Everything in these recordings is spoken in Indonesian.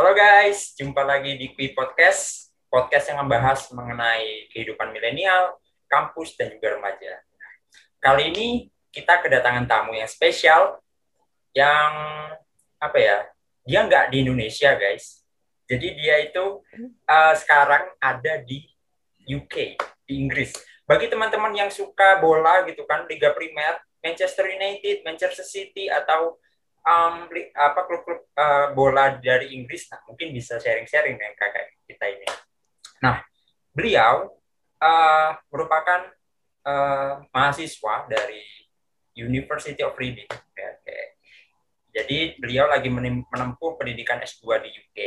Halo guys, jumpa lagi di Kui Podcast, podcast yang membahas mengenai kehidupan milenial, kampus, dan juga remaja. Kali ini kita kedatangan tamu yang spesial, yang apa ya, dia nggak di Indonesia guys. Jadi dia itu uh, sekarang ada di UK, di Inggris. Bagi teman-teman yang suka bola gitu kan, Liga Primer, Manchester United, Manchester City, atau um, apa klub-klub uh, bola dari Inggris, nah mungkin bisa sharing-sharing dengan kakak kita ini. Nah, beliau uh, merupakan uh, mahasiswa dari University of Reading. Okay. Jadi beliau lagi menempuh pendidikan S2 di UK.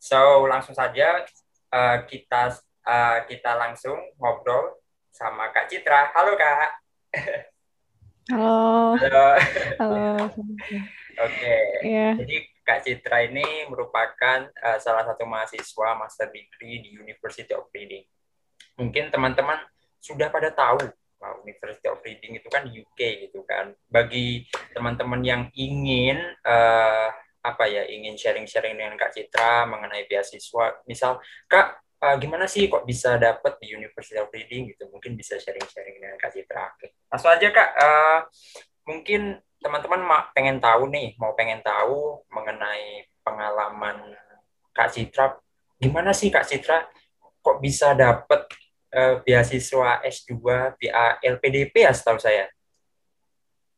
So langsung saja uh, kita uh, kita langsung ngobrol sama Kak Citra. Halo Kak. Halo. Halo. Halo. Oke. Okay. Yeah. Jadi Kak Citra ini merupakan uh, salah satu mahasiswa master degree di University of Reading. Mungkin teman-teman sudah pada tahu bahwa University of Reading itu kan di UK gitu kan. Bagi teman-teman yang ingin uh, apa ya, ingin sharing-sharing dengan Kak Citra mengenai beasiswa, misal Kak uh, gimana sih kok bisa dapat di University of Reading gitu? Mungkin bisa sharing-sharing dengan Kak Citra. Oke. Langsung aja Kak, uh, mungkin teman-teman pengen tahu nih, mau pengen tahu mengenai pengalaman Kak Citra. Gimana sih Kak Citra kok bisa dapat uh, beasiswa S2 via LPDP ya setahu saya?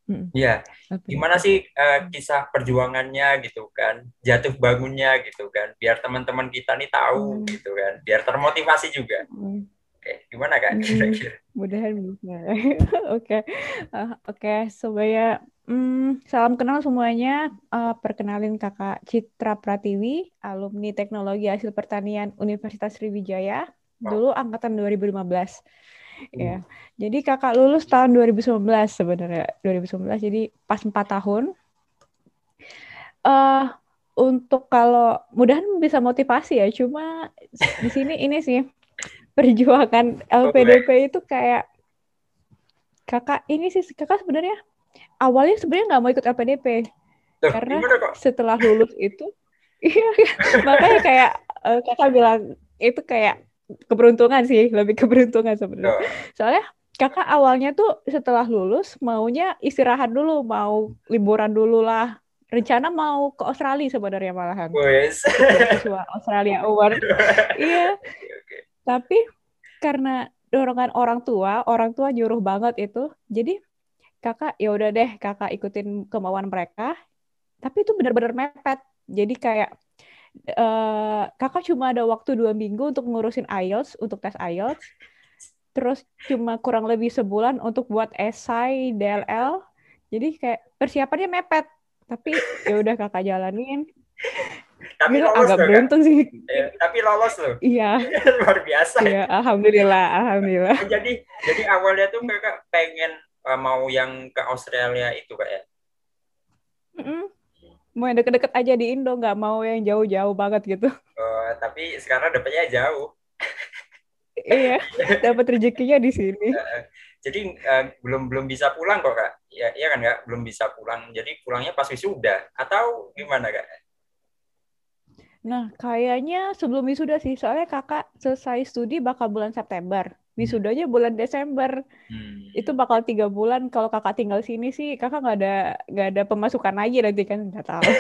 Hmm. Ya, gimana sih uh, kisah perjuangannya gitu kan, jatuh bangunnya gitu kan, biar teman-teman kita nih tahu hmm. gitu kan, biar termotivasi juga. Hmm. Oke, gimana kak hmm, kira-kira? Mudahan bisa. Oke, uh, oke. Supaya Hmm, salam kenal semuanya. Uh, perkenalin kakak Citra Pratiwi, alumni Teknologi Hasil Pertanian Universitas Sriwijaya. Dulu angkatan 2015. Hmm. Ya, jadi kakak lulus tahun 2019 sebenarnya. 2019, jadi pas 4 tahun. Uh, untuk kalau mudahan bisa motivasi ya, cuma di sini ini sih perjuangan LPDP itu kayak kakak ini sih kakak sebenarnya awalnya sebenarnya nggak mau ikut LPDP Duh, karena setelah lulus itu iya makanya kayak uh, kakak bilang itu kayak keberuntungan sih lebih keberuntungan sebenarnya. Soalnya kakak awalnya tuh setelah lulus maunya istirahat dulu mau liburan dulu lah rencana mau ke Australia sebenarnya malahan. Australia Award. Iya tapi karena dorongan orang tua orang tua nyuruh banget itu. Jadi kakak ya udah deh kakak ikutin kemauan mereka. Tapi itu benar-benar mepet. Jadi kayak uh, kakak cuma ada waktu dua minggu untuk ngurusin IELTS untuk tes IELTS. Terus cuma kurang lebih sebulan untuk buat esai DLL jadi kayak persiapannya mepet. Tapi ya udah kakak jalanin tapi lolos agak loh, beruntung kan? sih. Ya, tapi lolos loh. Iya. Luar biasa. Iya, alhamdulillah, alhamdulillah. jadi jadi awalnya tuh kakak pengen uh, mau yang ke Australia itu kak ya? Mm -mm. Mau yang deket-deket aja di Indo, nggak mau yang jauh-jauh banget gitu. Uh, tapi sekarang dapetnya jauh. iya, dapat rezekinya di sini. Uh, jadi uh, belum belum bisa pulang kok kak? Ya, iya kan kak, belum bisa pulang. Jadi pulangnya pas wisuda atau gimana kak? Nah, kayaknya sebelum wisuda sih, soalnya kakak selesai studi bakal bulan September. Wisudanya bulan Desember. Hmm. itu bakal tiga bulan. Kalau kakak tinggal sini sih kakak nggak ada nggak ada pemasukan lagi nanti kan. Nggak tahu.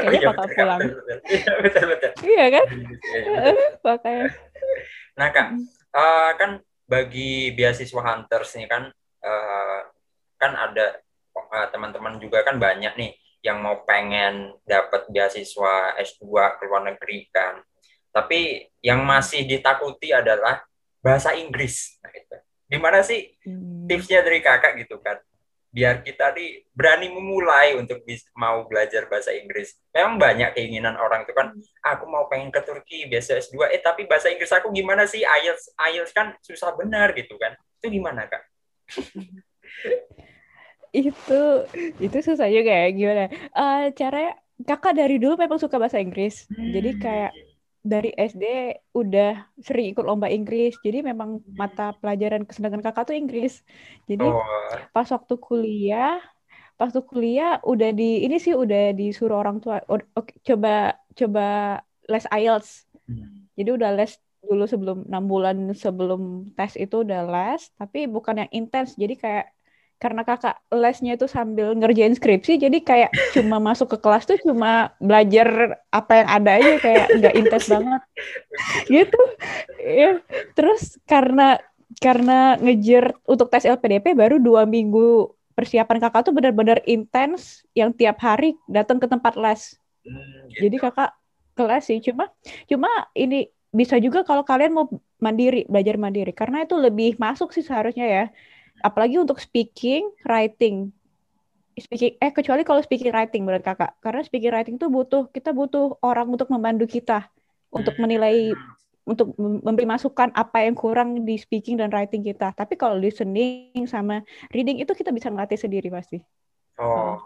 Kayaknya oh, iya, bakal betul, pulang. Betul, Iya, betul, betul. iya kan? Makanya. Nah kak uh, kan bagi beasiswa hunters nih kan uh, kan ada uh, teman-teman juga kan banyak nih yang mau pengen dapat beasiswa S2 ke luar negeri kan tapi yang masih ditakuti adalah bahasa Inggris. Nah, itu. Gimana sih hmm. tipsnya dari kakak gitu kan? Biar kita nih berani memulai untuk mau belajar bahasa Inggris. Memang banyak keinginan orang itu kan, aku mau pengen ke Turki, biasa S2, eh tapi bahasa Inggris aku gimana sih? IELTS, IELTS kan susah benar gitu kan. Itu gimana kak? itu itu susah juga ya gimana? Uh, caranya kakak dari dulu memang suka bahasa Inggris, hmm. jadi kayak dari SD udah sering ikut lomba Inggris. Jadi memang mata pelajaran kesenangan kakak tuh Inggris. Jadi oh. pas waktu kuliah, pas tuh kuliah udah di ini sih udah disuruh orang tua coba coba les IELTS. Hmm. Jadi udah les dulu sebelum enam bulan sebelum tes itu udah les, tapi bukan yang intens. Jadi kayak karena kakak lesnya itu sambil ngerjain skripsi, jadi kayak cuma masuk ke kelas tuh cuma belajar apa yang ada aja kayak nggak intens banget, gitu. Ya. Terus karena karena ngejar untuk tes LPDP baru dua minggu persiapan kakak tuh benar-benar intens, yang tiap hari datang ke tempat les. Hmm, gitu. Jadi kakak kelas sih, cuma cuma ini bisa juga kalau kalian mau mandiri, belajar mandiri. Karena itu lebih masuk sih seharusnya ya. Apalagi untuk speaking, writing. Speaking, eh kecuali kalau speaking writing menurut kakak. Karena speaking writing itu butuh, kita butuh orang untuk membantu kita. Untuk menilai, untuk memberi masukan apa yang kurang di speaking dan writing kita. Tapi kalau listening sama reading itu kita bisa ngelatih sendiri pasti. Oh,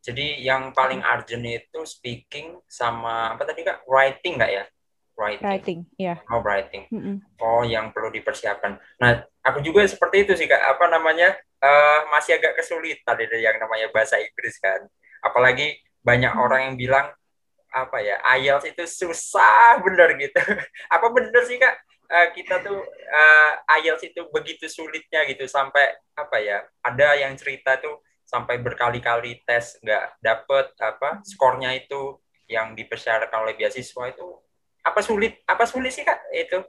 jadi yang paling urgent itu speaking sama apa tadi kak? Writing nggak ya? Writing. Writing, ya. Yeah. Oh, writing. Mm -hmm. Oh, yang perlu dipersiapkan. Nah, aku juga seperti itu sih kak. Apa namanya? Uh, masih agak kesulitan dari yang namanya bahasa Inggris kan. Apalagi banyak hmm. orang yang bilang apa ya IELTS itu susah bener gitu. apa bener sih kak? Uh, kita tuh uh, IELTS itu begitu sulitnya gitu sampai apa ya? Ada yang cerita tuh sampai berkali-kali tes nggak dapet apa skornya itu yang dipersyaratkan oleh beasiswa itu apa sulit? Apa sulit sih kak? Itu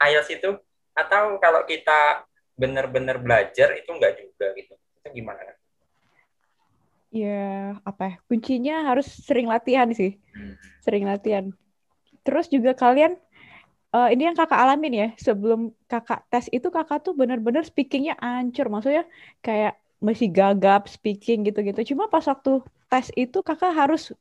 IELTS itu. Atau kalau kita benar-benar belajar itu enggak juga gitu. Itu gimana kan? Ya apa ya? Kuncinya harus sering latihan sih. Hmm. sering latihan. Terus juga kalian uh, ini yang kakak alamin ya sebelum kakak tes itu kakak tuh benar-benar speakingnya ancur. Maksudnya kayak masih gagap speaking gitu-gitu. Cuma pas waktu tes itu kakak harus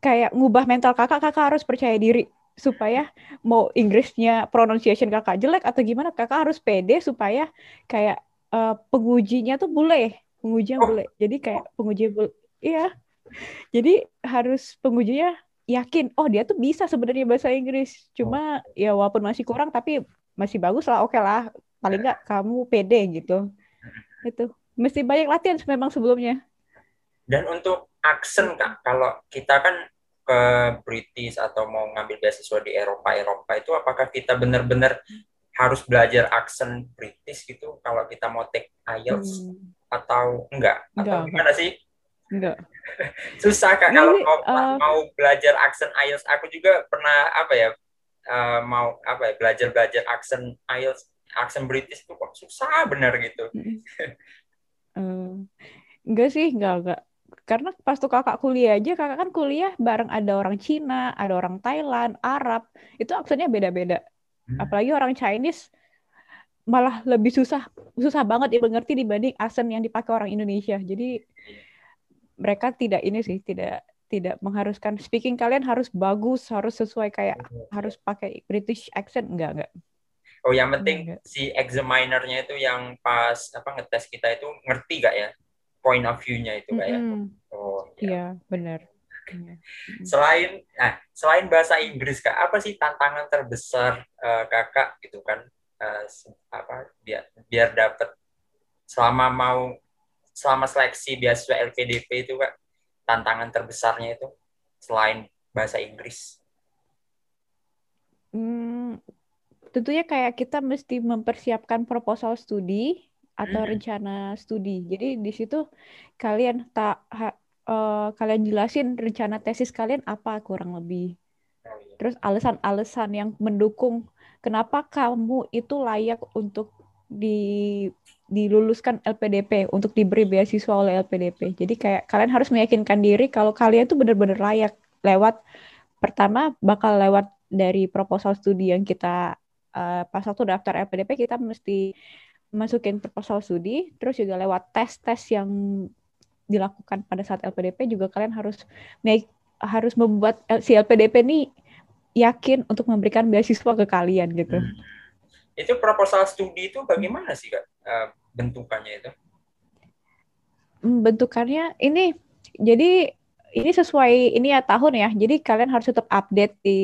kayak ngubah mental kakak kakak harus percaya diri supaya mau Inggrisnya pronunciation kakak jelek atau gimana kakak harus pede supaya kayak uh, pengujinya tuh boleh pengujinya oh. boleh jadi kayak penguji boleh iya. Jadi harus pengujinya yakin oh dia tuh bisa sebenarnya bahasa Inggris. Cuma oh. ya walaupun masih kurang tapi masih bagus lah oke okay lah. Paling nggak kamu pede gitu. Itu. Mesti banyak latihan memang sebelumnya. Dan untuk aksen kak kalau kita kan ke British atau mau ngambil beasiswa di Eropa Eropa itu apakah kita benar-benar harus belajar aksen British gitu? Kalau kita mau take IELTS hmm. atau enggak? Atau enggak, gimana sih? Enggak. Susah kak kalau mau, uh, mau belajar aksen IELTS. Aku juga pernah apa ya uh, mau apa ya belajar belajar aksen IELTS aksen British itu kok susah bener gitu. Uh, enggak sih enggak enggak karena pas tuh kakak kuliah aja kakak kan kuliah bareng ada orang Cina ada orang Thailand Arab. Itu aksennya beda-beda. Hmm. apalagi orang Chinese malah lebih susah susah banget dimengerti dibanding aksen yang dipakai orang Indonesia. Jadi mereka tidak ini sih tidak tidak mengharuskan. Speaking kalian harus bagus harus sesuai kayak harus pakai British accent. Enggak enggak. Oh yang penting enggak. si examinernya itu yang pas apa ngetes kita itu ngerti gak ya point of view-nya itu kayak. Mm -hmm. Oh, iya, ya, benar. Iya. Selain nah, selain bahasa Inggris Kak, apa sih tantangan terbesar uh, Kakak gitu kan uh, apa biar biar dapat selama mau selama seleksi beasiswa LPDP itu Kak, tantangan terbesarnya itu selain bahasa Inggris? Hmm, tentunya kayak kita mesti mempersiapkan proposal studi atau rencana studi. Jadi di situ kalian tak ha, uh, kalian jelasin rencana tesis kalian apa kurang lebih. Terus alasan-alasan yang mendukung kenapa kamu itu layak untuk di diluluskan LPDP untuk diberi beasiswa oleh LPDP. Jadi kayak kalian harus meyakinkan diri kalau kalian itu benar-benar layak lewat pertama bakal lewat dari proposal studi yang kita uh, pas waktu daftar LPDP kita mesti masukin proposal studi, terus juga lewat tes-tes yang dilakukan pada saat LPDP juga kalian harus make, harus membuat si LPDP ini yakin untuk memberikan beasiswa ke kalian gitu. Hmm. Itu proposal studi itu bagaimana sih kak uh, bentukannya itu? Hmm, bentukannya ini jadi ini sesuai ini ya tahun ya. Jadi kalian harus tetap update di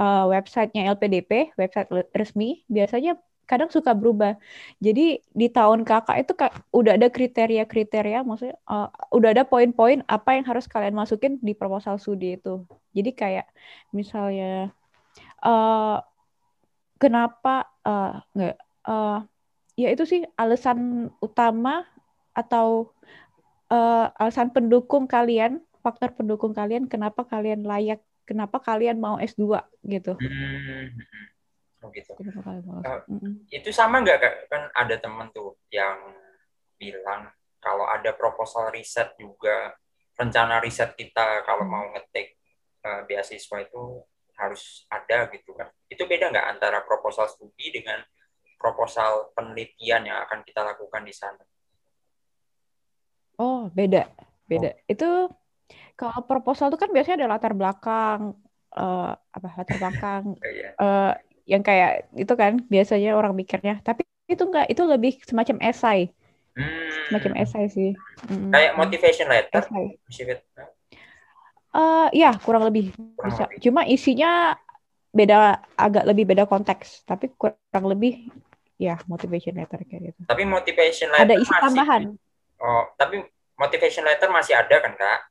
uh, websitenya LPDP, website resmi. Biasanya kadang suka berubah. Jadi di tahun kakak itu kak, udah ada kriteria-kriteria, maksudnya uh, udah ada poin-poin apa yang harus kalian masukin di proposal studi itu. Jadi kayak misalnya uh, kenapa uh, uh, ya itu sih alasan utama atau uh, alasan pendukung kalian, faktor pendukung kalian kenapa kalian layak, kenapa kalian mau S2 gitu. Hmm Gitu. Uh, Itu sama nggak kak? Kan ada temen tuh yang bilang kalau ada proposal riset juga rencana riset kita kalau mau ngetik uh, beasiswa itu harus ada gitu kan. Itu beda nggak antara proposal studi dengan proposal penelitian yang akan kita lakukan di sana? Oh, beda. Beda. Oh. Itu kalau proposal itu kan biasanya ada latar belakang uh, apa latar belakang uh, yang kayak itu kan biasanya orang mikirnya. Tapi itu enggak itu lebih semacam esai. Hmm. semacam esai sih. Hmm. kayak motivation letter. Esai. uh, ya kurang lebih kurang bisa. lebih. cuma isinya beda agak lebih beda konteks. Tapi kurang lebih ya motivation letter kayak gitu. Tapi motivation letter ada isi masih, tambahan. Oh tapi motivation letter masih ada kan kak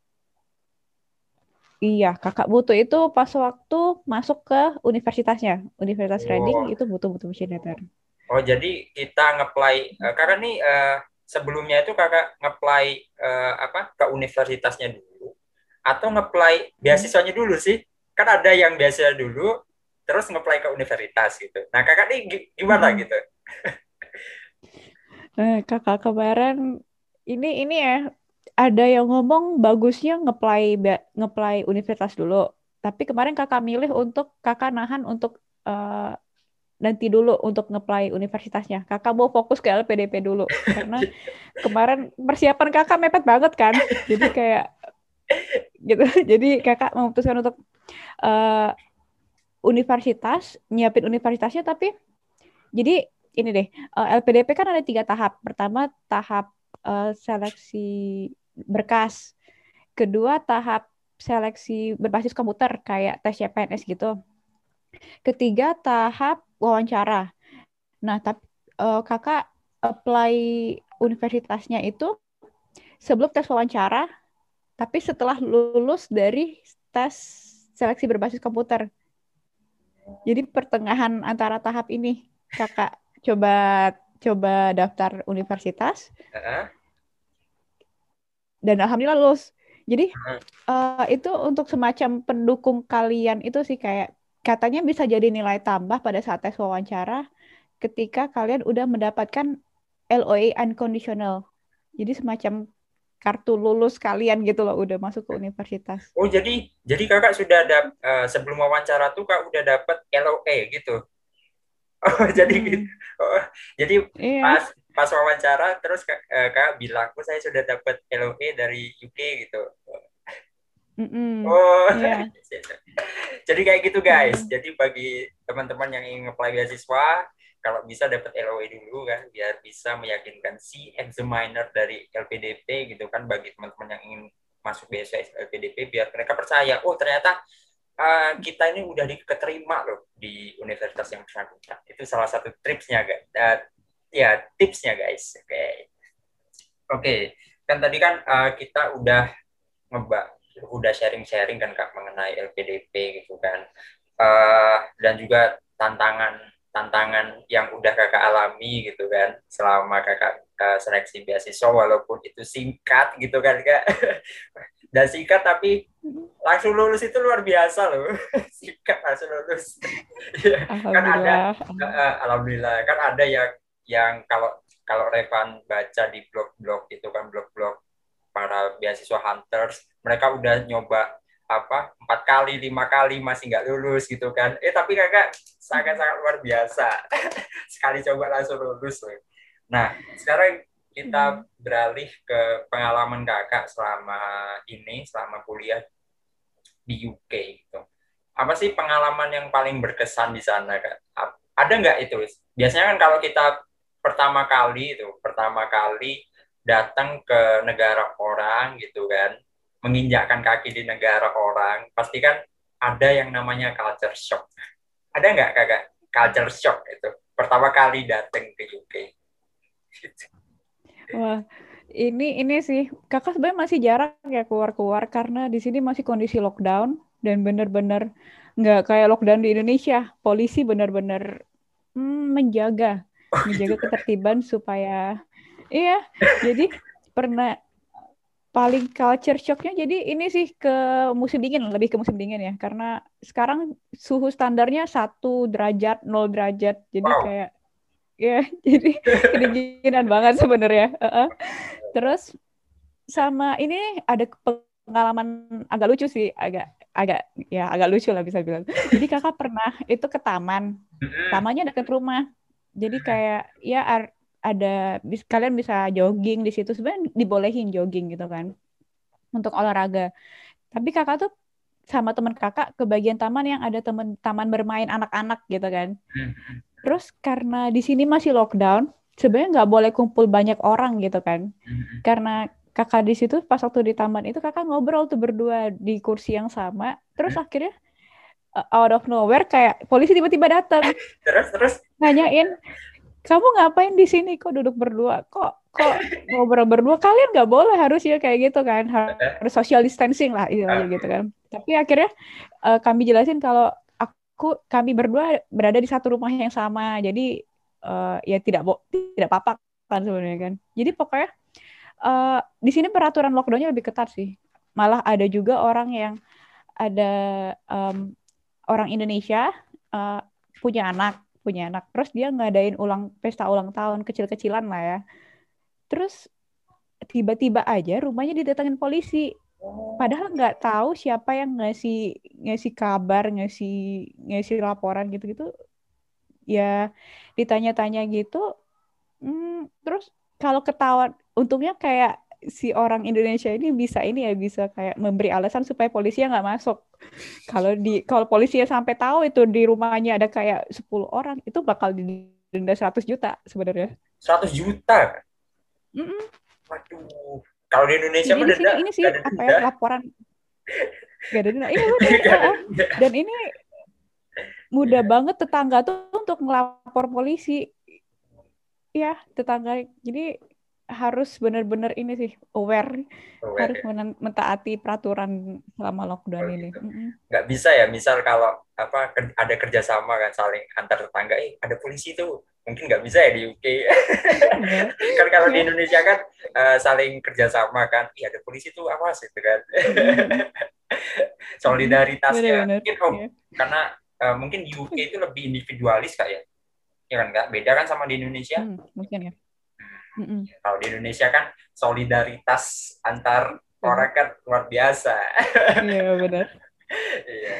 Iya, kakak butuh itu pas waktu masuk ke universitasnya. Universitas oh. Reading itu butuh butuh machine letter. Oh, jadi kita ngeplay uh, kakak nih uh, sebelumnya itu kakak ngeplay uh, apa ke universitasnya dulu atau ngeplay beasiswanya dulu sih? Kan ada yang beasiswa dulu terus ngeplay ke universitas gitu. Nah, kakak nih gimana hmm. gitu? Eh, kakak kemarin ini ini ya ada yang ngomong bagusnya ngeplay ngeplay universitas dulu. Tapi kemarin kakak milih untuk kakak nahan untuk uh, nanti dulu untuk ngeplay universitasnya. Kakak mau fokus ke LPDP dulu karena kemarin persiapan kakak mepet banget kan. Jadi kayak gitu. Jadi kakak memutuskan untuk uh, universitas, nyiapin universitasnya tapi jadi ini deh, uh, eh, LPDP kan ada tiga tahap. Pertama tahap uh, seleksi berkas. Kedua, tahap seleksi berbasis komputer kayak tes CPNS gitu. Ketiga, tahap wawancara. Nah, tapi uh, kakak apply universitasnya itu sebelum tes wawancara, tapi setelah lulus dari tes seleksi berbasis komputer. Jadi pertengahan antara tahap ini, kakak coba coba daftar universitas. Uh -huh dan alhamdulillah lulus. Jadi uh, itu untuk semacam pendukung kalian itu sih kayak katanya bisa jadi nilai tambah pada saat tes wawancara ketika kalian udah mendapatkan LOA unconditional. Jadi semacam kartu lulus kalian gitu loh udah masuk ke universitas. Oh jadi jadi kakak sudah ada uh, sebelum wawancara tuh kak udah dapat LOA gitu. Oh jadi hmm. Oh, jadi iya. pas pas wawancara terus kak, uh, kak bilang, oh saya sudah dapat LOE dari UK gitu. Mm-mm. Oh, yeah. jadi kayak gitu guys. Mm. Jadi bagi teman-teman yang ingin ngeplay beasiswa, kalau bisa dapat LOE dulu kan, biar bisa meyakinkan si examiner dari LPDP gitu kan, bagi teman-teman yang ingin masuk beasiswa LPDP, biar mereka percaya, oh ternyata uh, kita ini udah diterima loh di universitas yang bersangkutan. Itu salah satu tripsnya guys. Uh, ya tipsnya guys. Oke. Okay. Oke, okay. kan tadi kan uh, kita udah ngebak udah sharing-sharing kan Kak mengenai LPDP gitu kan. Uh, dan juga tantangan tantangan yang udah kakak alami gitu kan selama kakak uh, seleksi beasiswa walaupun itu singkat gitu kan kak dan singkat tapi langsung lulus itu luar biasa loh singkat langsung lulus kan ada uh, alhamdulillah kan ada yang yang kalau kalau Revan baca di blog-blog itu kan blog-blog para beasiswa hunters mereka udah nyoba apa empat kali lima kali masih nggak lulus gitu kan. Eh tapi kakak sangat sangat luar biasa. Sekali coba langsung lulus loh nah sekarang kita hmm. beralih ke pengalaman kakak selama ini selama kuliah di UK gitu. Apa sih pengalaman yang paling berkesan di sana kak? Ada nggak itu biasanya kan kalau kita pertama kali itu pertama kali datang ke negara orang gitu kan menginjakkan kaki di negara orang pasti kan ada yang namanya culture shock ada nggak kakak culture shock itu pertama kali datang ke UK. Wah, ini ini sih kakak sebenarnya masih jarang ya keluar-keluar karena di sini masih kondisi lockdown dan benar-benar nggak kayak lockdown di Indonesia. Polisi benar-benar hmm, menjaga oh, menjaga gitu. ketertiban supaya iya. Jadi pernah paling culture shocknya jadi ini sih ke musim dingin lebih ke musim dingin ya karena sekarang suhu standarnya satu derajat nol derajat jadi wow. kayak ya jadi kedinginan banget sebenarnya uh -uh. terus sama ini ada pengalaman agak lucu sih agak agak ya agak lucu lah bisa bilang jadi kakak pernah itu ke taman tamannya dekat rumah jadi kayak ya ada kalian bisa jogging di situ. Sebenarnya dibolehin jogging gitu kan untuk olahraga. Tapi kakak tuh sama teman kakak ke bagian taman yang ada teman taman bermain anak-anak gitu kan. Terus karena di sini masih lockdown sebenarnya nggak boleh kumpul banyak orang gitu kan. Karena kakak di situ pas waktu di taman itu kakak ngobrol tuh berdua di kursi yang sama. Terus akhirnya out of nowhere kayak polisi tiba-tiba datang terus terus? Nanyain kamu ngapain di sini? Kok duduk berdua? Kok kok ngobrol berdua? Kalian nggak boleh harus ya kayak gitu kan. Harus social distancing lah itu gitu kan. Tapi akhirnya uh, kami jelasin kalau aku kami berdua berada di satu rumah yang sama. Jadi uh, ya tidak tidak apa-apa kan sebenarnya kan. Jadi pokoknya uh, di sini peraturan lockdownnya lebih ketat sih. Malah ada juga orang yang ada um, orang Indonesia uh, punya anak punya anak. Terus dia ngadain ulang pesta ulang tahun kecil-kecilan lah ya. Terus tiba-tiba aja rumahnya didatengin polisi. Padahal nggak tahu siapa yang ngasih ngasih kabar ngasih ngasih laporan gitu-gitu. Ya ditanya-tanya gitu. Hmm, terus kalau ketahuan untungnya kayak si orang Indonesia ini bisa ini ya bisa kayak memberi alasan supaya polisi nggak masuk. Kalau di kalau polisi sampai tahu itu di rumahnya ada kayak 10 orang itu bakal didenda 100 juta sebenarnya. 100 juta. Mm -mm. Waduh. Kalau di Indonesia mah denda ini sih apa ya laporan Gak ada denda. Iya benar. Dan ini mudah banget tetangga tuh untuk melapor polisi. Ya, tetangga. Jadi harus benar-benar ini sih aware, aware harus ya. mentaati peraturan selama lockdown oh, ini. Gitu. Nggak bisa ya, misal kalau apa ada kerjasama kan saling antar tetangga, eh ada polisi tuh mungkin nggak bisa ya di UK. Iya. kan kalau di iya. Indonesia kan uh, saling kerjasama kan, iya ada polisi tuh awas itu kan. Solidaritasnya bener, mungkin oh, yeah. karena uh, mungkin di UK itu lebih individualis kayak, ya kan nggak beda kan sama di Indonesia. Hmm, mungkin ya Mm-mm. Kalau di Indonesia kan solidaritas antar mm. orang kan luar biasa. Iya benar. Iya.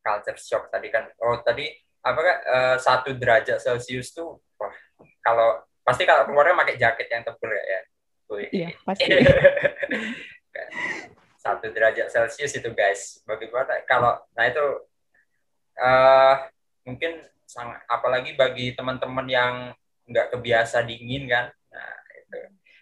Culture shock tadi kan. Oh tadi apa kan uh, satu derajat Celcius tuh wah kalau pasti kalau keluarnya pakai jaket yang tebal ya. ya. Iya pasti. satu derajat Celcius itu guys. Bagaimana kalau nah itu uh, mungkin sangat apalagi bagi teman-teman yang nggak kebiasa dingin kan? Nah itu.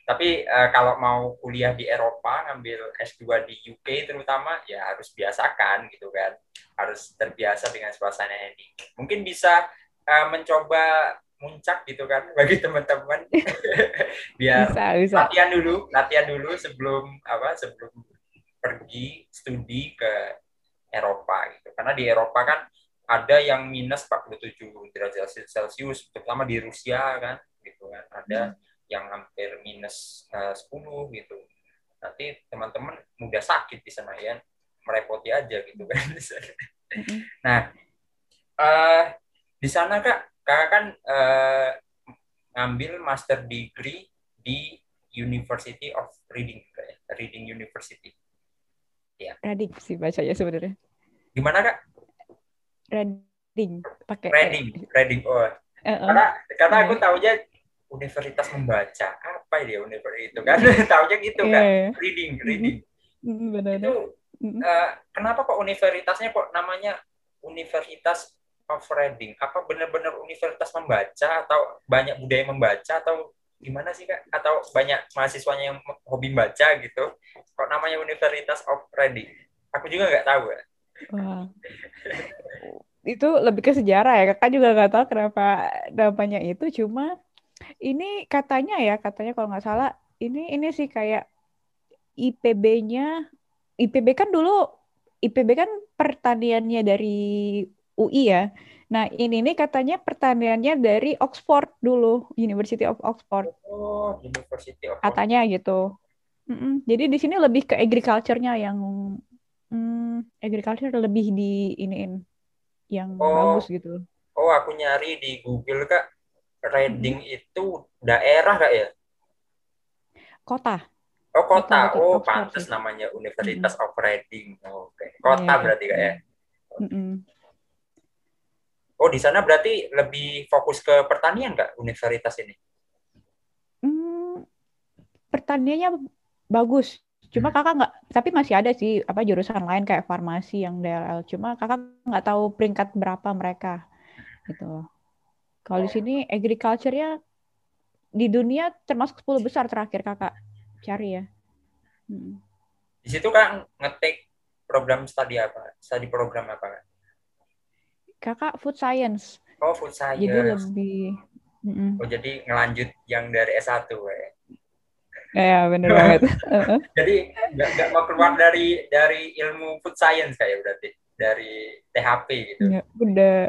Tapi uh, kalau mau kuliah di Eropa ngambil S2 di UK terutama ya harus biasakan gitu kan. Harus terbiasa dengan suasana yang dingin. Mungkin bisa uh, mencoba muncak gitu kan bagi teman-teman. Biar bisa, bisa. latihan dulu latihan dulu sebelum apa sebelum pergi studi ke Eropa gitu. Karena di Eropa kan ada yang minus 47 derajat Celcius, terutama di Rusia kan, gitu kan. Ada hmm. yang hampir minus eh, uh, 10 gitu. Nanti teman-teman mudah sakit di sana ya, merepoti aja gitu kan. Hmm. nah, uh, di sana kak, kakak kan uh, ngambil master degree di University of Reading, Reading University. Ya. Reading sih bacanya sebenarnya. Gimana kak? Reading pakai Reading Reading. oh. Uh -uh. karena karena aku tahunya universitas membaca apa dia universitas itu kan? Tahunya gitu yeah. kan? Iya. reading reading. Mm-hmm. benar itu uh, kenapa kok universitasnya kok namanya Universitas of Reading? Apa benar-benar universitas membaca atau banyak budaya membaca atau gimana sih kak? Atau banyak mahasiswanya yang hobi baca gitu? Kok namanya Universitas of Reading? Aku juga nggak tahu ya Wah. itu lebih ke sejarah ya. Kakak juga nggak tahu kenapa namanya itu. Cuma ini katanya ya, katanya kalau nggak salah, ini ini sih kayak IPB-nya, IPB kan dulu, IPB kan pertaniannya dari UI ya. Nah ini nih katanya pertaniannya dari Oxford dulu, University of Oxford. Oh, University of Katanya gitu. Mm-mm. Jadi di sini lebih ke agriculture-nya yang mm, agriculture lebih di iniin yang Oh, bagus gitu. oh aku nyari di Google Kak. Reading itu daerah Kak ya? Kota, Oh, kota kota. Oh, pantes sih. namanya Universitas of Reading. Oh, Oke. Iya Kota kan. berarti Kak ya? Oh, di sana berarti lebih fokus ke pertanian Kak, universitas ini? Hmm, pertaniannya bagus. Cuma kakak nggak, tapi masih ada sih apa jurusan lain kayak farmasi yang DLL. Cuma kakak nggak tahu peringkat berapa mereka gitu. Kalau di sini agriculture-nya di dunia termasuk 10 besar terakhir kakak cari ya. Mm. Di situ Kak ngetik program studi apa? Studi program apa Kak? Kakak food science, Oh, food jadi science. lebih. Mm-mm. Oh, jadi ngelanjut yang dari S1 ya. Ya bener banget. Jadi nggak mau keluar dari dari ilmu food science kayak berarti dari THP gitu. Ya, udah.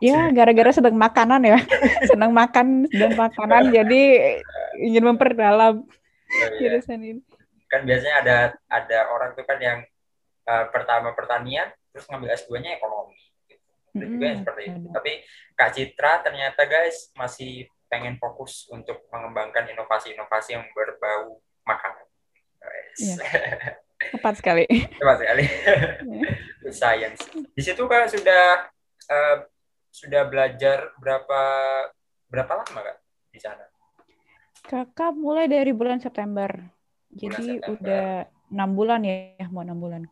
Ya gara-gara sedang makanan ya, senang makan dan makanan jadi ingin memperdalam Oh, iya. jurusan ini. Kan biasanya ada ada orang tuh kan yang eh, pertama pertanian terus ngambil S2-nya ekonomi. Gitu. Ada juga yang seperti itu. Tapi Kak Citra ternyata guys masih pengen fokus untuk mengembangkan inovasi-inovasi yang berbau makanan. Guys. Iya. Tepat sekali. Tepat sekali. Food science. Di situ Kak sudah eh, sudah belajar berapa berapa lama Kak di sana? Kakak mulai dari bulan September. Jadi September. udah enam bulan ya, mau enam bulan.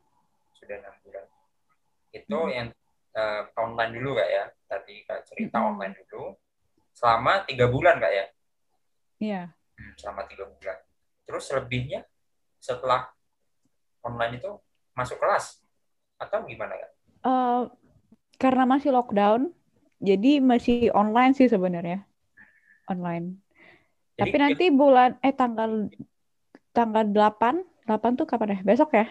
Sudah enam bulan. Itu Mm. yang eh, online dulu Kak ya? Tadi Kak cerita Mm-mm. online dulu. Selama tiga bulan Kak ya? Iya. Hmm, selama tiga bulan. Terus selebihnya setelah online itu masuk kelas atau gimana Kak? Eh, karena masih lockdown, jadi masih online sih sebenarnya. Online. Jadi Tapi nanti bulan eh tanggal tanggal 8, 8 tuh kapan ya? Besok ya?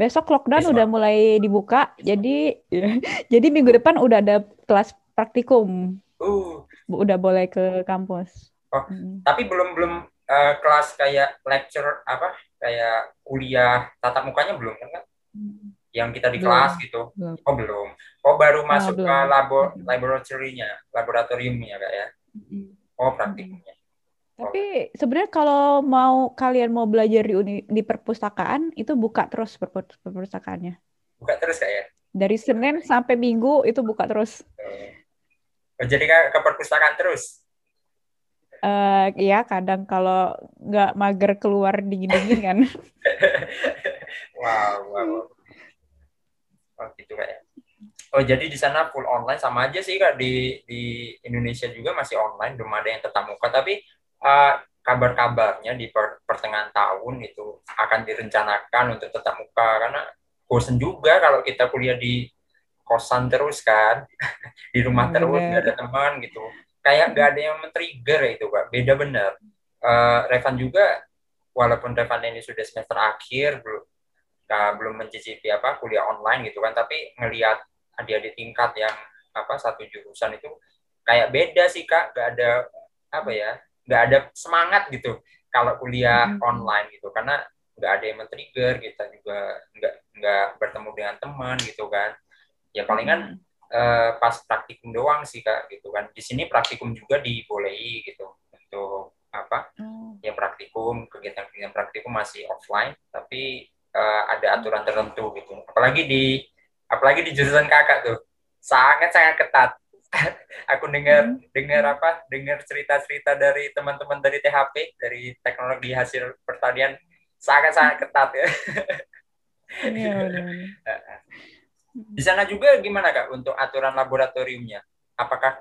Besok lockdown Besok. udah mulai dibuka. Jadi jadi minggu depan udah ada kelas praktikum. uh, Udah boleh ke kampus. Oh, Mm. tapi belum belum eh, kelas kayak lecture apa kayak kuliah tatap mukanya belum kan Kak? Yang kita di Belum. kelas gitu. Belum. Oh belum. Oh baru masuk ke belum. labo laboratoriumnya, laboratoriumnya Kak ya. Mm. Oh praktikumnya. Tapi sebenarnya kalau mau kalian mau belajar di uni, di perpustakaan itu buka terus perpus- perpustakaannya. Buka terus Kak ya. Dari Senin sampai Minggu itu buka terus. Oh, jadi Kak ke perpustakaan terus. Eh ya kadang kalau nggak mager keluar dingin-dingin kan. wow, wow. Oh gitu Kak ya. Oh jadi di sana full online sama aja sih Kak di di Indonesia juga masih online belum ada yang tetap muka tapi eh, kabar-kabarnya di per- pertengahan tahun itu akan direncanakan untuk tetap muka karena bosen juga kalau kita kuliah di kosan terus kan. Di rumah Hmm, terus nggak ada teman gitu. Kayak nggak ada yang men-trigger itu Kak beda bener. Eh, Revan juga walaupun Revan ini sudah semester akhir belum nggak belum mencicipi apa kuliah online gitu kan tapi ngelihat adik-adik tingkat yang apa satu jurusan itu kayak beda sih kak. Nggak ada apa ya nggak ada semangat gitu kalau kuliah Mhm. online gitu. Karena nggak ada yang men-trigger kita juga nggak nggak bertemu dengan teman gitu kan ya palingan eh, pas praktikum doang sih kak gitu kan. Di sini praktikum juga dibolehi gitu untuk apa Oh. ya praktikum kegiatan-kegiatan praktikum masih offline tapi eh, ada aturan tertentu gitu. Apalagi di apalagi di jurusan kakak tuh. Sangat sangat ketat. Aku dengar dengar apa dengar cerita-cerita dari teman-teman dari THP dari teknologi hasil pertanian. Sangat sangat ketat ya. Iya. di sana juga gimana kak untuk aturan laboratoriumnya apakah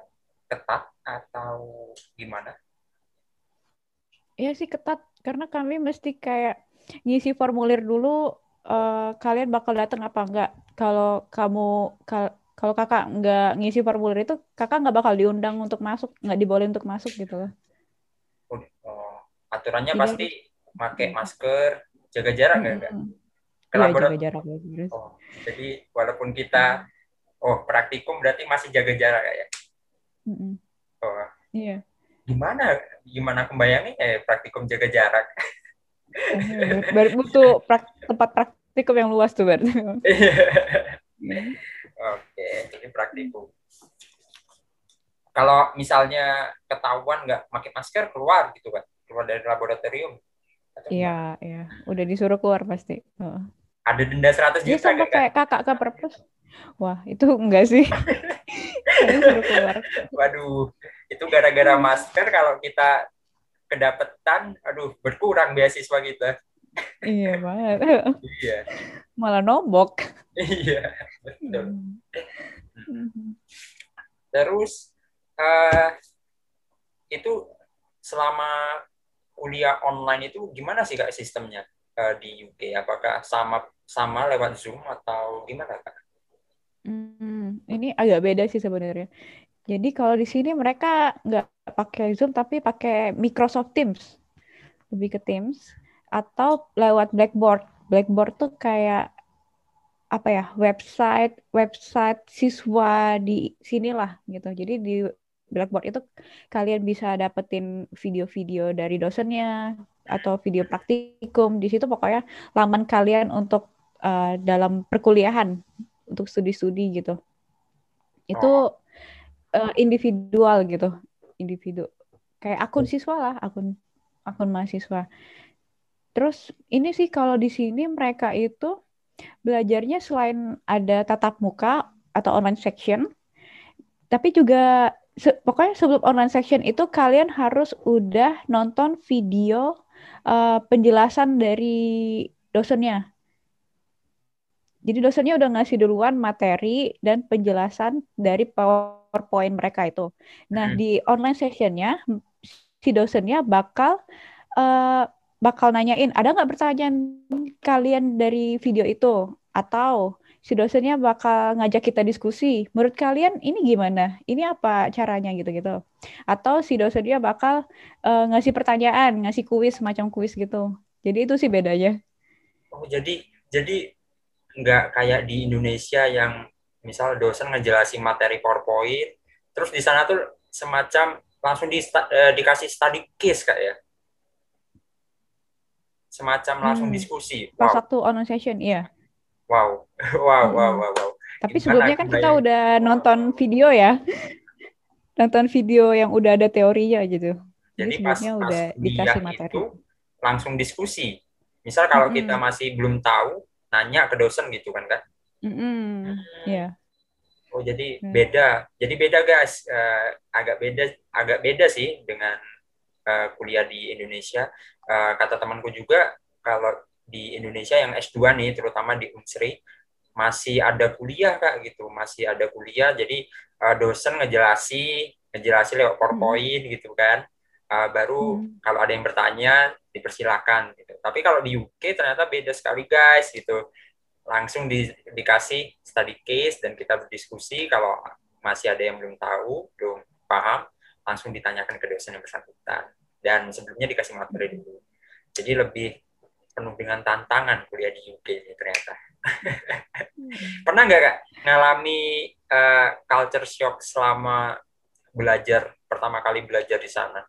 ketat atau gimana Iya sih ketat karena kami mesti kayak ngisi formulir dulu eh, kalian bakal datang apa enggak. Kalau kamu kal- Kalau kakak nggak ngisi formulir itu, kakak nggak bakal diundang untuk masuk, nggak dibolehin untuk masuk gitu loh. Oh, aturannya Iya. pasti pakai masker, jaga jarak nggak enggak? Mm-mm. Iya, jaga jarak ya, terus. Oh, jadi walaupun kita oh praktikum berarti masih jaga jarak ya. Mm-mm. Oh, Iya. gimana gimana kebayangin ya praktikum jaga jarak? Ber- ber- butuh prak- tempat praktikum yang luas tuh berarti. Oke, jadi praktikum. Kalau misalnya ketahuan nggak pakai masker keluar gitu kan, keluar dari laboratorium. Iya, iya. Udah disuruh keluar pasti. Heeh. Ada denda 100 Dia juta nggak, Kak? kayak kakak ke perpus. Wah, itu enggak sih. Keluar. Waduh, itu gara-gara masker kalau kita kedapetan, aduh berkurang beasiswa kita. Iya banget. Iya, Malah nombok. iya, betul. Hmm. Terus eh itu selama kuliah online itu gimana sih kak sistemnya eh, di UK? Apakah sama sama lewat Zoom atau gimana kak? Hmm, ini agak beda sih sebenarnya. Jadi kalau di sini mereka nggak pakai Zoom tapi pakai Microsoft Teams, lebih ke Teams atau lewat Blackboard. Blackboard tuh kayak apa ya website website siswa di sinilah gitu. Jadi di Blackboard itu kalian bisa dapetin video-video dari dosennya atau video praktikum. Di situ pokoknya laman kalian untuk eh, dalam perkuliahan untuk studi-studi gitu. Itu eh, individual gitu, individu. Kayak akun siswa lah, akun akun mahasiswa. Terus ini sih kalau di sini mereka itu belajarnya selain ada tatap muka atau online section, tapi juga se- pokoknya sebelum online section itu kalian harus udah nonton video eh, penjelasan dari dosennya. Jadi dosennya udah ngasih duluan materi dan penjelasan dari PowerPoint mereka itu. Nah, Hmm. di online sessionnya si dosennya bakal eh, bakal nanyain ada nggak pertanyaan kalian dari video itu atau si dosennya bakal ngajak kita diskusi. Menurut kalian ini gimana? Ini apa caranya gitu-gitu? Atau si dosennya bakal eh, ngasih pertanyaan, ngasih kuis semacam kuis gitu. Jadi itu sih bedanya. Oh jadi jadi nggak kayak di Indonesia yang misal dosen ngejelasin materi PowerPoint, terus di sana tuh semacam langsung di, eh, dikasih study case kak ya, semacam langsung Hmm. diskusi. Pas Wow, waktu online session, iya. wow, wow, wow, Hmm. wow, wow. Tapi Gimana sebelumnya kan kita kebayang? udah nonton video ya. Nonton video yang udah ada teorinya gitu. Jadi Jadi pas, pas udah dikasih materi. itu langsung diskusi. Misal kalau Mm-mm. kita masih belum tahu, nanya ke dosen gitu kan kak. Mm-mm. Iya. Oh jadi Hmm. beda, jadi beda guys, Eh, agak beda, agak beda sih dengan eh, kuliah di Indonesia. Eh, kata temanku juga kalau di Indonesia yang S2 nih, terutama di Unsri, masih ada kuliah kak gitu, masih ada kuliah. Jadi eh, dosen ngejelasi, ngejelasi lewat PowerPoint gitu kan. Eh, baru Hmm. kalau ada yang bertanya dipersilakan gitu. Tapi kalau di UK ternyata beda sekali guys gitu langsung di, dikasih study case dan kita berdiskusi kalau masih ada yang belum tahu, belum paham, langsung ditanyakan ke dosen yang bersangkutan. Dan sebelumnya dikasih materi dulu. Jadi lebih penuh dengan tantangan kuliah di UK ini ternyata. Pernah nggak kak ngalami eh, culture shock selama belajar pertama kali belajar di sana?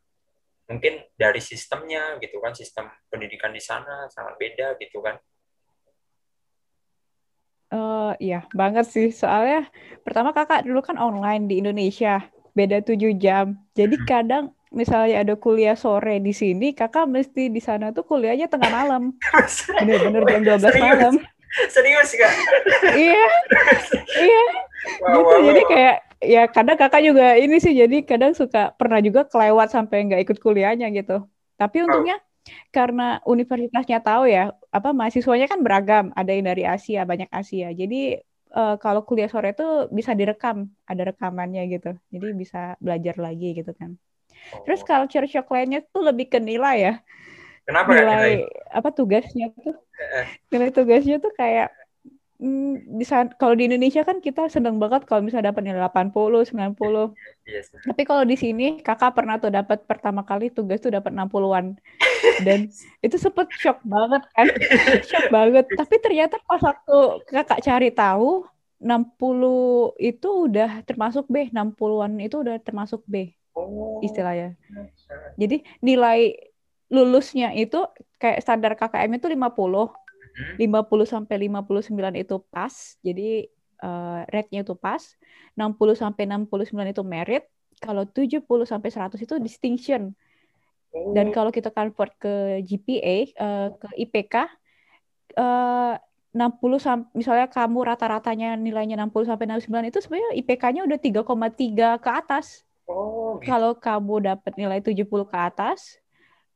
Mungkin dari sistemnya gitu kan, sistem pendidikan di sana sangat beda gitu kan. Eh, iya, banget sih. Soalnya pertama kakak dulu kan online di Indonesia, beda 7 jam. Jadi kadang misalnya ada kuliah sore di sini, kakak mesti di sana tuh kuliahnya tengah malam. Bener-bener jam 12 Serius? malam. Serius kak? Iya, iya. Wow, gitu wow, jadi wow. kayak ya kadang kakak juga ini sih jadi kadang suka pernah juga kelewat sampai nggak ikut kuliahnya gitu. Tapi untungnya karena universitasnya tahu ya apa mahasiswanya kan beragam. Ada yang dari Asia banyak Asia. Jadi eh, kalau kuliah sore itu bisa direkam ada rekamannya gitu. Jadi bisa belajar lagi gitu kan. Terus Oh. culture shock lainnya tuh lebih ke nilai ya. Kenapa nilai? nilai? apa tugasnya tuh. Eh. nilai tugasnya tuh kayak di saat kalau di Indonesia kan kita seneng banget kalau misalnya dapat nilai 80, 90. Yes. Tapi kalau di sini kakak pernah tuh dapat pertama kali tugas tuh dapat 60-an. Dan itu sempet shock banget kan. shock banget. Tapi ternyata pas waktu kakak cari tahu 60 itu udah termasuk B, 60-an itu udah termasuk B Oh. istilahnya. Jadi nilai lulusnya itu kayak standar KKM itu 50. Hmm. 50 sampai 59 itu pas. Jadi eh, rate-nya itu pas. 60 sampai 69 itu merit. Kalau 70 sampai 100 itu distinction. Oh. Dan kalau kita convert ke GPA, eh, ke IPK, eh, 60 sam- misalnya kamu rata-ratanya nilainya 60 sampai 69 itu sebenarnya IPK-nya udah 3,3 ke atas. Oh, gitu. Kalau kamu dapat nilai 70 ke atas,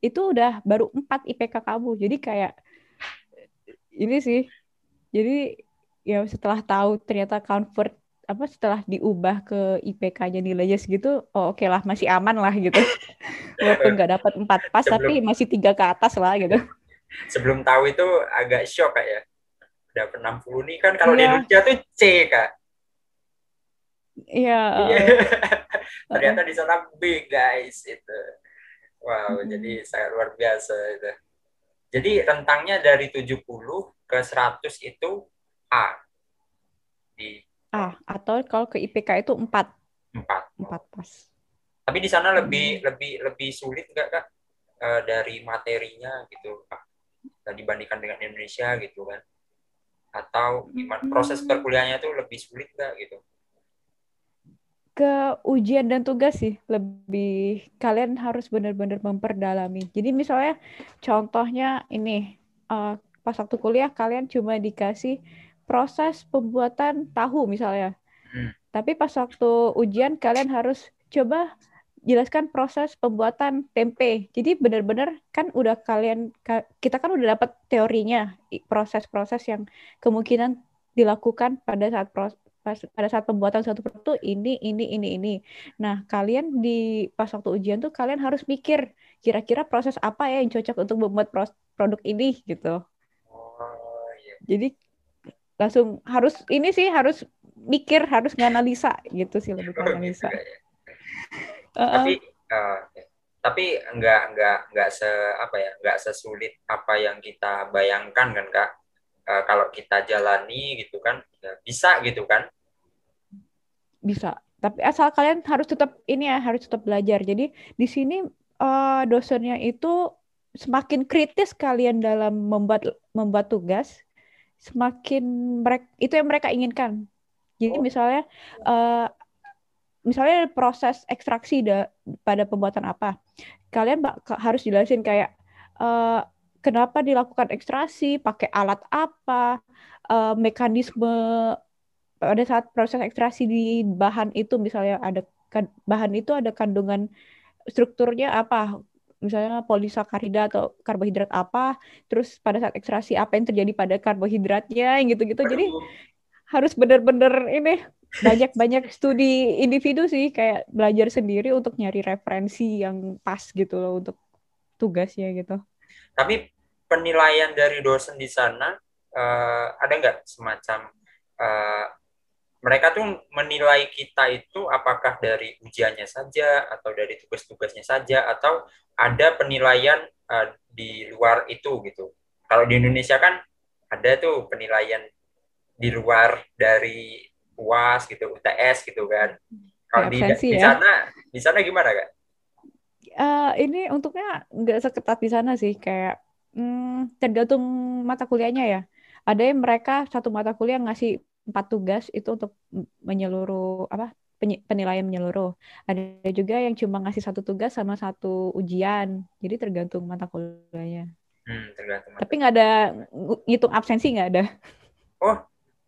itu udah baru 4 IPK kamu. Jadi kayak ini sih. Jadi ya setelah tahu ternyata convert apa setelah diubah ke IPK-nya nilainya segitu, oh oke lah masih aman lah gitu. Walaupun nggak dapat 4 pas Sebelum- tapi masih tiga ke atas lah gitu. Sebelum tahu itu agak shock kak ya. Dapat 60 nih kan kalau di Iya. Indonesia tuh C kak. Iya. Iya. uh, Ternyata di sana B guys itu. Wow, Mm-mm. jadi sangat luar biasa itu. Jadi rentangnya dari 70 ke 100 itu A. Di Ah, atau kalau ke IPK itu 4, 4. 4 pas. Tapi di sana lebih Hmm. lebih lebih sulit nggak kak Eh, dari materinya gitu kak dibandingkan dengan Indonesia gitu kan? Atau gimana proses Hmm. perkuliahannya tuh lebih sulit nggak gitu? Ke ujian dan tugas sih lebih kalian harus benar-benar memperdalami. Jadi misalnya contohnya ini eh, pas waktu kuliah kalian cuma dikasih proses pembuatan tahu misalnya. Hmm. Tapi pas waktu ujian kalian harus coba jelaskan proses pembuatan tempe. Jadi benar-benar kan udah kalian ka- kita kan udah dapat teorinya proses-proses yang kemungkinan dilakukan pada saat pas, pada saat pembuatan suatu produk tuh ini ini ini ini. Nah, kalian di pas waktu ujian tuh kalian harus mikir kira-kira proses apa ya yang cocok untuk membuat produk ini gitu. Oh iya. Jadi langsung harus ini sih harus mikir, harus nganalisa gitu sih lebih ke Oh, analisa. Ya. Tapi oke. tapi nggak nggak nggak se apa ya nggak sesulit apa yang kita bayangkan kan kak Eh, kalau kita jalani gitu kan ya bisa gitu kan bisa. Tapi asal kalian harus tetap ini ya, harus tetap belajar. Jadi di sini eh, dosennya itu semakin kritis kalian dalam membuat membuat tugas, semakin mereka itu yang mereka inginkan. Jadi Oh. misalnya eh, misalnya proses ekstraksi da- pada pembuatan apa, kalian bak- harus jelasin kayak eh, kenapa dilakukan ekstraksi, pakai alat apa, eh, mekanisme pada saat proses ekstraksi di bahan itu misalnya ada kan- bahan itu ada kandungan strukturnya apa? Misalnya polisakarida atau karbohidrat apa? Terus pada saat ekstraksi apa yang terjadi pada karbohidratnya yang gitu-gitu. Jadi harus benar-benar ini banyak-banyak studi individu sih kayak belajar sendiri untuk nyari referensi yang pas gitu loh untuk tugasnya gitu tapi penilaian dari dosen di sana eh, ada nggak semacam eh, mereka tuh menilai kita itu apakah dari ujiannya saja atau dari tugas-tugasnya saja atau ada penilaian eh, di luar itu gitu. Kalau di Indonesia kan ada tuh penilaian di luar dari UAS gitu, UTS gitu kan. Kalau di ya. sana di sana gimana kak? Eh, ini untuknya nggak seketat di sana sih kayak hmm, tergantung mata kuliahnya ya. Ada yang mereka satu mata kuliah ngasih empat tugas itu untuk menyeluruh apa penilaian menyeluruh. Ada juga yang cuma ngasih satu tugas sama satu ujian. Jadi tergantung mata kuliahnya. Hmm, tergantung. Tapi nggak ada ng- ngitung absensi nggak ada.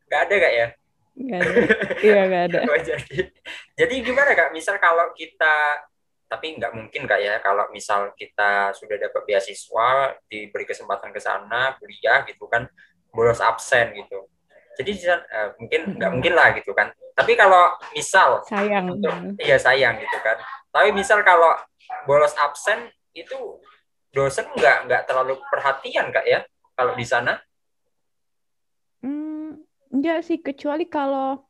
Nggak ada kak ya? Nggak ada. Iya nggak ada. Oh, jadi jadi gimana kak misal kalau kita tapi nggak mungkin kak ya kalau misal kita sudah dapat beasiswa diberi kesempatan ke sana kuliah gitu kan bolos absen gitu. Jadi eh, mungkin nggak mungkin lah gitu kan. Tapi kalau misal Sayang. untuk iya sayang gitu kan. Tapi misal kalau bolos absen itu dosen nggak nggak terlalu perhatian kak ya kalau di sana? Hmm, Enggak sih, kecuali kalau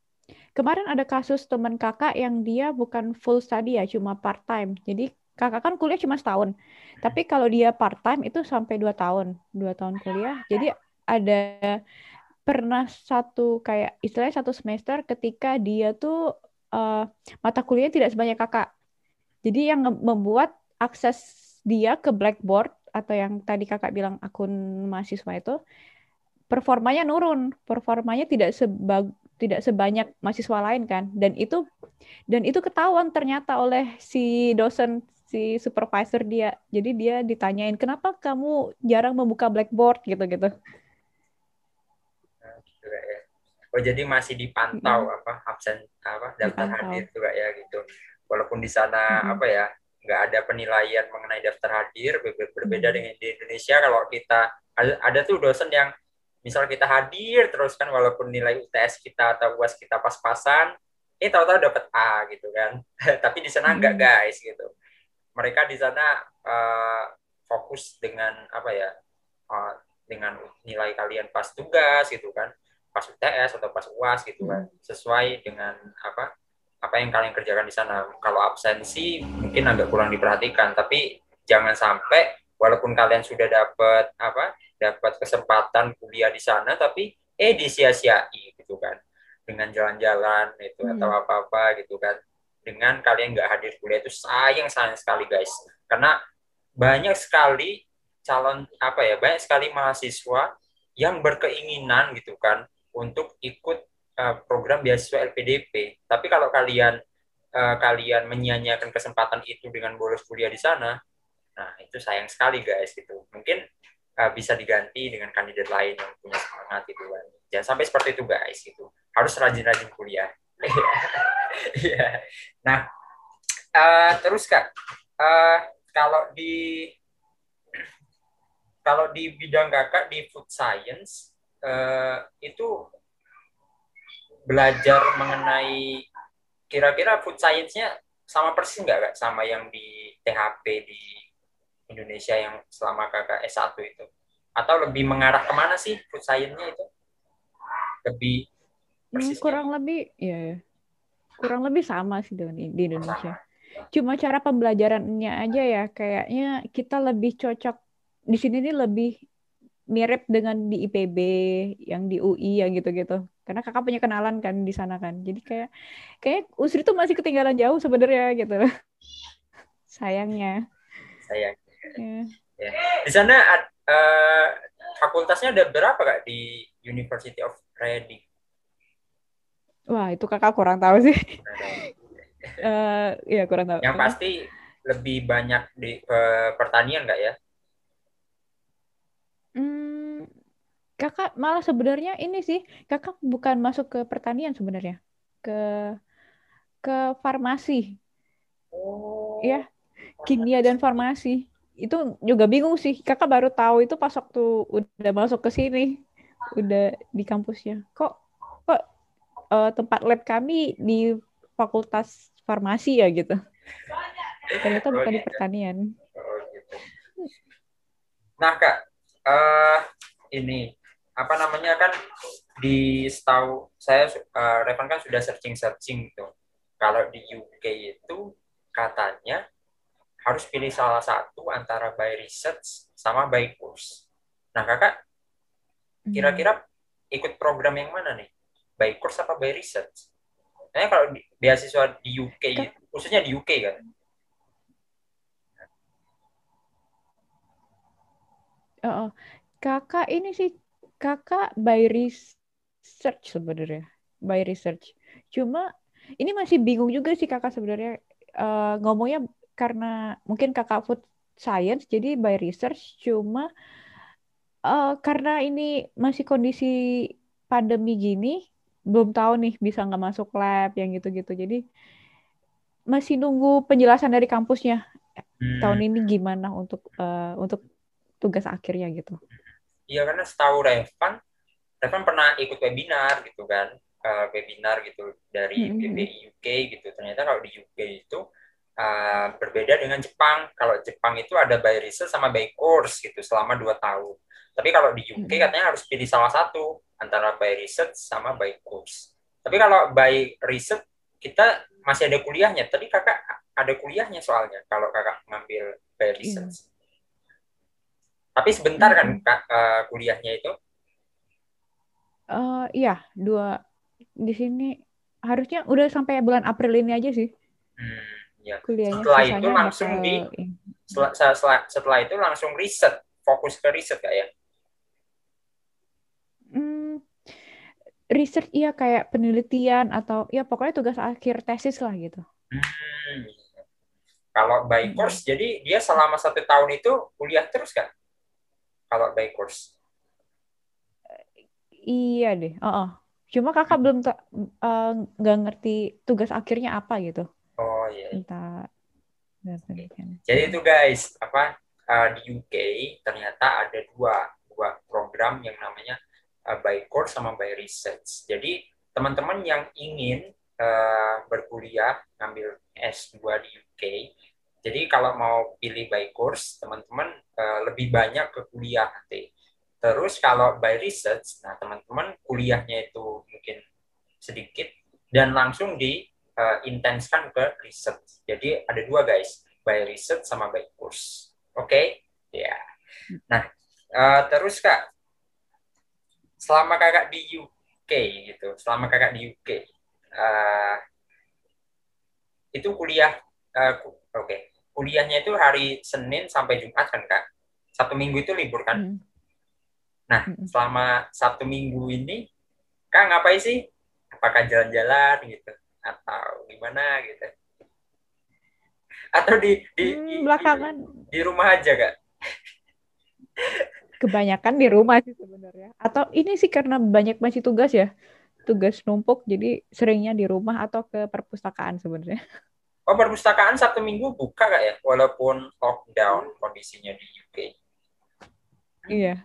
kemarin ada kasus teman kakak yang dia bukan full study ya, cuma part time. Jadi kakak kan kuliah cuma setahun. Tapi kalau dia part time itu sampai dua tahun, dua tahun kuliah. Jadi ada pernah satu kayak istilahnya satu semester ketika dia tuh uh, mata kuliah tidak sebanyak kakak. Jadi yang membuat akses dia ke Blackboard atau yang tadi kakak bilang akun mahasiswa itu performanya nurun, performanya tidak sebag tidak sebanyak mahasiswa lain kan, dan itu dan itu ketahuan ternyata oleh si dosen si supervisor dia. Jadi dia ditanyain kenapa kamu jarang membuka blackboard gitu-gitu. Oh jadi masih dipantau hmm. apa absen apa daftar dipantau. hadir juga ya gitu. Walaupun di sana hmm. apa ya nggak ada penilaian mengenai daftar hadir berbeda hmm. dengan di Indonesia kalau kita ada, ada tuh dosen yang misal kita hadir terus kan walaupun nilai UTS kita atau UAS kita pas-pasan eh tahu-tahu dapat A gitu kan. Tapi di sana enggak hmm. guys gitu. Mereka di sana uh, fokus dengan apa ya uh, dengan nilai kalian pas tugas gitu kan. Pas UTS atau pas UAS gitu kan. Hmm. sesuai dengan apa apa yang kalian kerjakan di sana. Kalau absensi mungkin agak kurang diperhatikan. Tapi jangan sampai walaupun kalian sudah dapat apa dapat kesempatan kuliah di sana tapi eh disia-siai gitu kan. Dengan jalan-jalan itu hmm. atau apa-apa gitu kan. Dengan kalian nggak hadir kuliah itu sayang sayang sekali guys. Karena banyak sekali calon apa ya banyak sekali mahasiswa yang berkeinginan gitu kan untuk ikut uh, program beasiswa LPDP tapi kalau kalian uh, kalian menyia-nyiakan kesempatan itu dengan bolos kuliah di sana nah itu sayang sekali guys gitu mungkin uh, bisa diganti dengan kandidat lain yang punya semangat itu kan. Jangan sampai seperti itu guys itu. Harus rajin-rajin kuliah. yeah. Nah, uh, terus Kak, uh, kalau di kalau di bidang Kakak di food science uh, itu belajar mengenai kira-kira food science-nya sama persis nggak kak sama yang di THP di Indonesia yang selama kakak S1 itu? Atau lebih mengarah ke mana sih food science-nya itu? Lebih Hmm, kurang lebih, ya, ya, kurang lebih sama sih dengan di Indonesia. Cuma cara pembelajarannya aja ya, kayaknya kita lebih cocok di sini nih lebih mirip dengan di IPB, yang di UI ya gitu-gitu. Karena kakak punya kenalan kan di sana kan. Jadi kayak kayak USRI itu masih ketinggalan jauh sebenarnya gitu. Sayangnya. Sayang. Yeah. Ya. Di sana uh, fakultasnya ada berapa kak di University of Reading? Wah itu kakak kurang tahu sih. uh, ya kurang tahu. Yang pasti lebih banyak di uh, pertanian nggak ya? Hmm, kakak malah sebenarnya ini sih kakak bukan masuk ke pertanian sebenarnya ke ke farmasi. Oh. Ya, kimia dan farmasi itu juga bingung sih. Kakak baru tahu itu pas waktu udah masuk ke sini udah di kampusnya. Kok kok uh, tempat lab kami di fakultas farmasi ya gitu? Ternyata oh, bukan di gitu. pertanian. Oh, gitu. nah kak uh, ini apa namanya kan di setahu saya uh, Revan kan sudah searching searching gitu kalau di UK itu katanya harus pilih salah satu antara by research sama by course. Nah, kakak hmm. kira-kira ikut program yang mana nih? By course apa by research? Nah, kalau di, beasiswa di UK, Kak. khususnya di UK kan? Oh, kakak ini sih kakak by research sebenarnya, by research. Cuma ini masih bingung juga sih kakak sebenarnya uh, ngomongnya karena mungkin kakak food science jadi by research cuma uh, karena ini masih kondisi pandemi gini belum tahu nih bisa nggak masuk lab yang gitu-gitu jadi masih nunggu penjelasan dari kampusnya hmm. tahun ini gimana untuk uh, untuk tugas akhirnya gitu iya karena setahu Revan Revan pernah ikut webinar gitu kan uh, webinar gitu dari hmm. UK gitu ternyata kalau di UK itu Uh, berbeda dengan Jepang. Kalau Jepang itu ada by research sama by course gitu selama dua tahun. Tapi kalau di UK katanya harus pilih salah satu antara by research sama by course. Tapi kalau by research kita masih ada kuliahnya. Tadi kakak ada kuliahnya soalnya kalau kakak ngambil by iya. research. Tapi sebentar kan kak, uh, kuliahnya itu? Uh, iya, dua di sini harusnya udah sampai bulan April ini aja sih. Hmm, ya. Kuliahnya setelah itu langsung di setelah, setelah, setelah itu langsung riset, fokus ke riset kak ya? Hmm, riset iya kayak penelitian atau ya pokoknya tugas akhir tesis lah gitu. Hmm. Kalau by course, hmm. jadi dia selama satu tahun itu kuliah terus kan? kalau by course? Iya deh. Uh -uh. Cuma kakak belum eh, nggak uh, ngerti tugas akhirnya apa gitu. Iya. Entah. Jadi itu guys, apa uh, di UK ternyata ada dua dua program yang namanya uh, by course sama by research. Jadi teman-teman yang ingin uh, berkuliah ngambil S2 di UK jadi kalau mau pilih by course, teman-teman uh, lebih banyak ke kuliah nanti. Terus kalau by research, nah teman-teman kuliahnya itu mungkin sedikit dan langsung di uh, intenskan ke research. Jadi ada dua guys, by research sama by course. Oke? Okay? Ya. Yeah. Nah, uh, terus Kak, selama Kakak di UK gitu, selama Kakak di UK, uh, itu kuliah uh, oke. Okay kuliahnya itu hari Senin sampai Jumat kan kak satu minggu itu libur kan hmm. nah hmm. selama satu minggu ini kak ngapain sih apakah jalan-jalan gitu atau gimana gitu. Atau di di, hmm, di belakangan. di, di rumah aja kak. Kebanyakan di rumah sih sebenarnya. Atau ini sih karena banyak masih tugas ya. Tugas numpuk jadi seringnya di rumah atau ke perpustakaan sebenarnya. Oh, perpustakaan Sabtu Minggu buka kak ya, walaupun lockdown kondisinya di UK. Iya.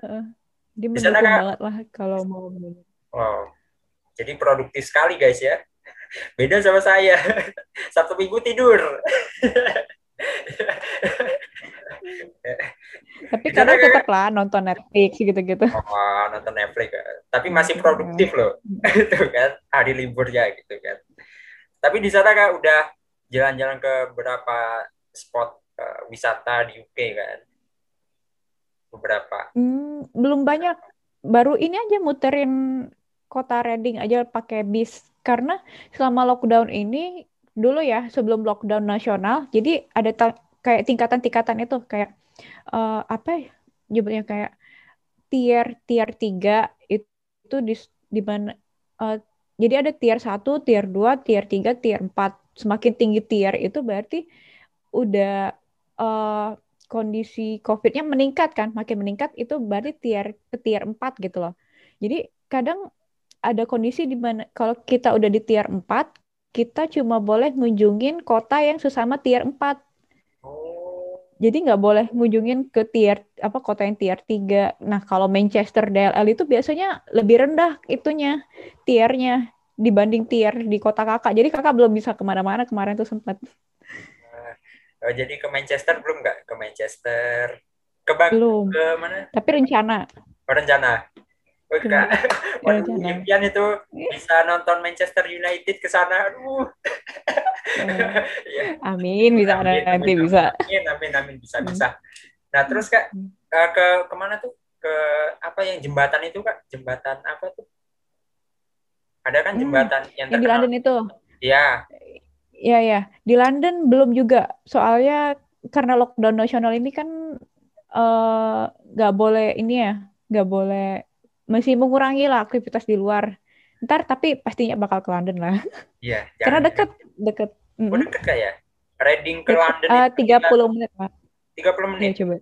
Uh, dia mendukung banget lah kalau mau. Wow. Jadi produktif sekali guys ya. Beda sama saya. Sabtu Minggu tidur. Tapi kadang tetap lah nonton Netflix gitu-gitu. Oh, nonton Netflix. Tapi masih produktif loh. Itu kan hari liburnya gitu kan. Tapi di sana kan udah jalan-jalan ke beberapa spot uh, wisata di UK kan? Beberapa. Hmm, belum banyak. Baru ini aja muterin kota Reading aja pakai bis. Karena selama lockdown ini dulu ya sebelum lockdown nasional, jadi ada kayak tingkatan-tingkatan itu kayak uh, apa ya? Jemputnya kayak tier tier tiga itu di di mana uh, jadi ada tier 1, tier 2, tier 3, tier 4. Semakin tinggi tier itu berarti udah uh, kondisi COVID-nya meningkat kan, makin meningkat itu berarti tier ke tier 4 gitu loh. Jadi kadang ada kondisi di mana kalau kita udah di tier 4, kita cuma boleh ngunjungin kota yang sesama tier 4 jadi nggak boleh ngunjungin ke tier apa kota yang tier 3. Nah, kalau Manchester DLL itu biasanya lebih rendah itunya tiernya dibanding tier di kota kakak. Jadi kakak belum bisa ke mana-mana kemarin tuh sempat. Oh, jadi ke Manchester belum nggak? Ke Manchester? Ke Bang, belum. Ke mana? Tapi rencana. Oh, rencana. Oh, kak. Waduh, impian itu bisa nonton Manchester United ke sana. Aduh. ya. Amin bisa amin, nanti amin, bisa. Amin amin amin bisa hmm. bisa. Nah terus kak uh, ke ke mana tuh ke apa yang jembatan itu kak jembatan apa tuh? Ada kan hmm, jembatan hmm, yang, yang di London itu? Iya. Iya ya di London belum juga soalnya karena lockdown nasional ini kan eh, nggak uh, boleh ini ya nggak boleh masih mengurangi lah aktivitas di luar ntar tapi pastinya bakal ke London lah. Iya. Karena deket deket. Oh, deket kayak Reading ke London uh, tiga puluh menit. Tiga puluh menit. Ya, coba.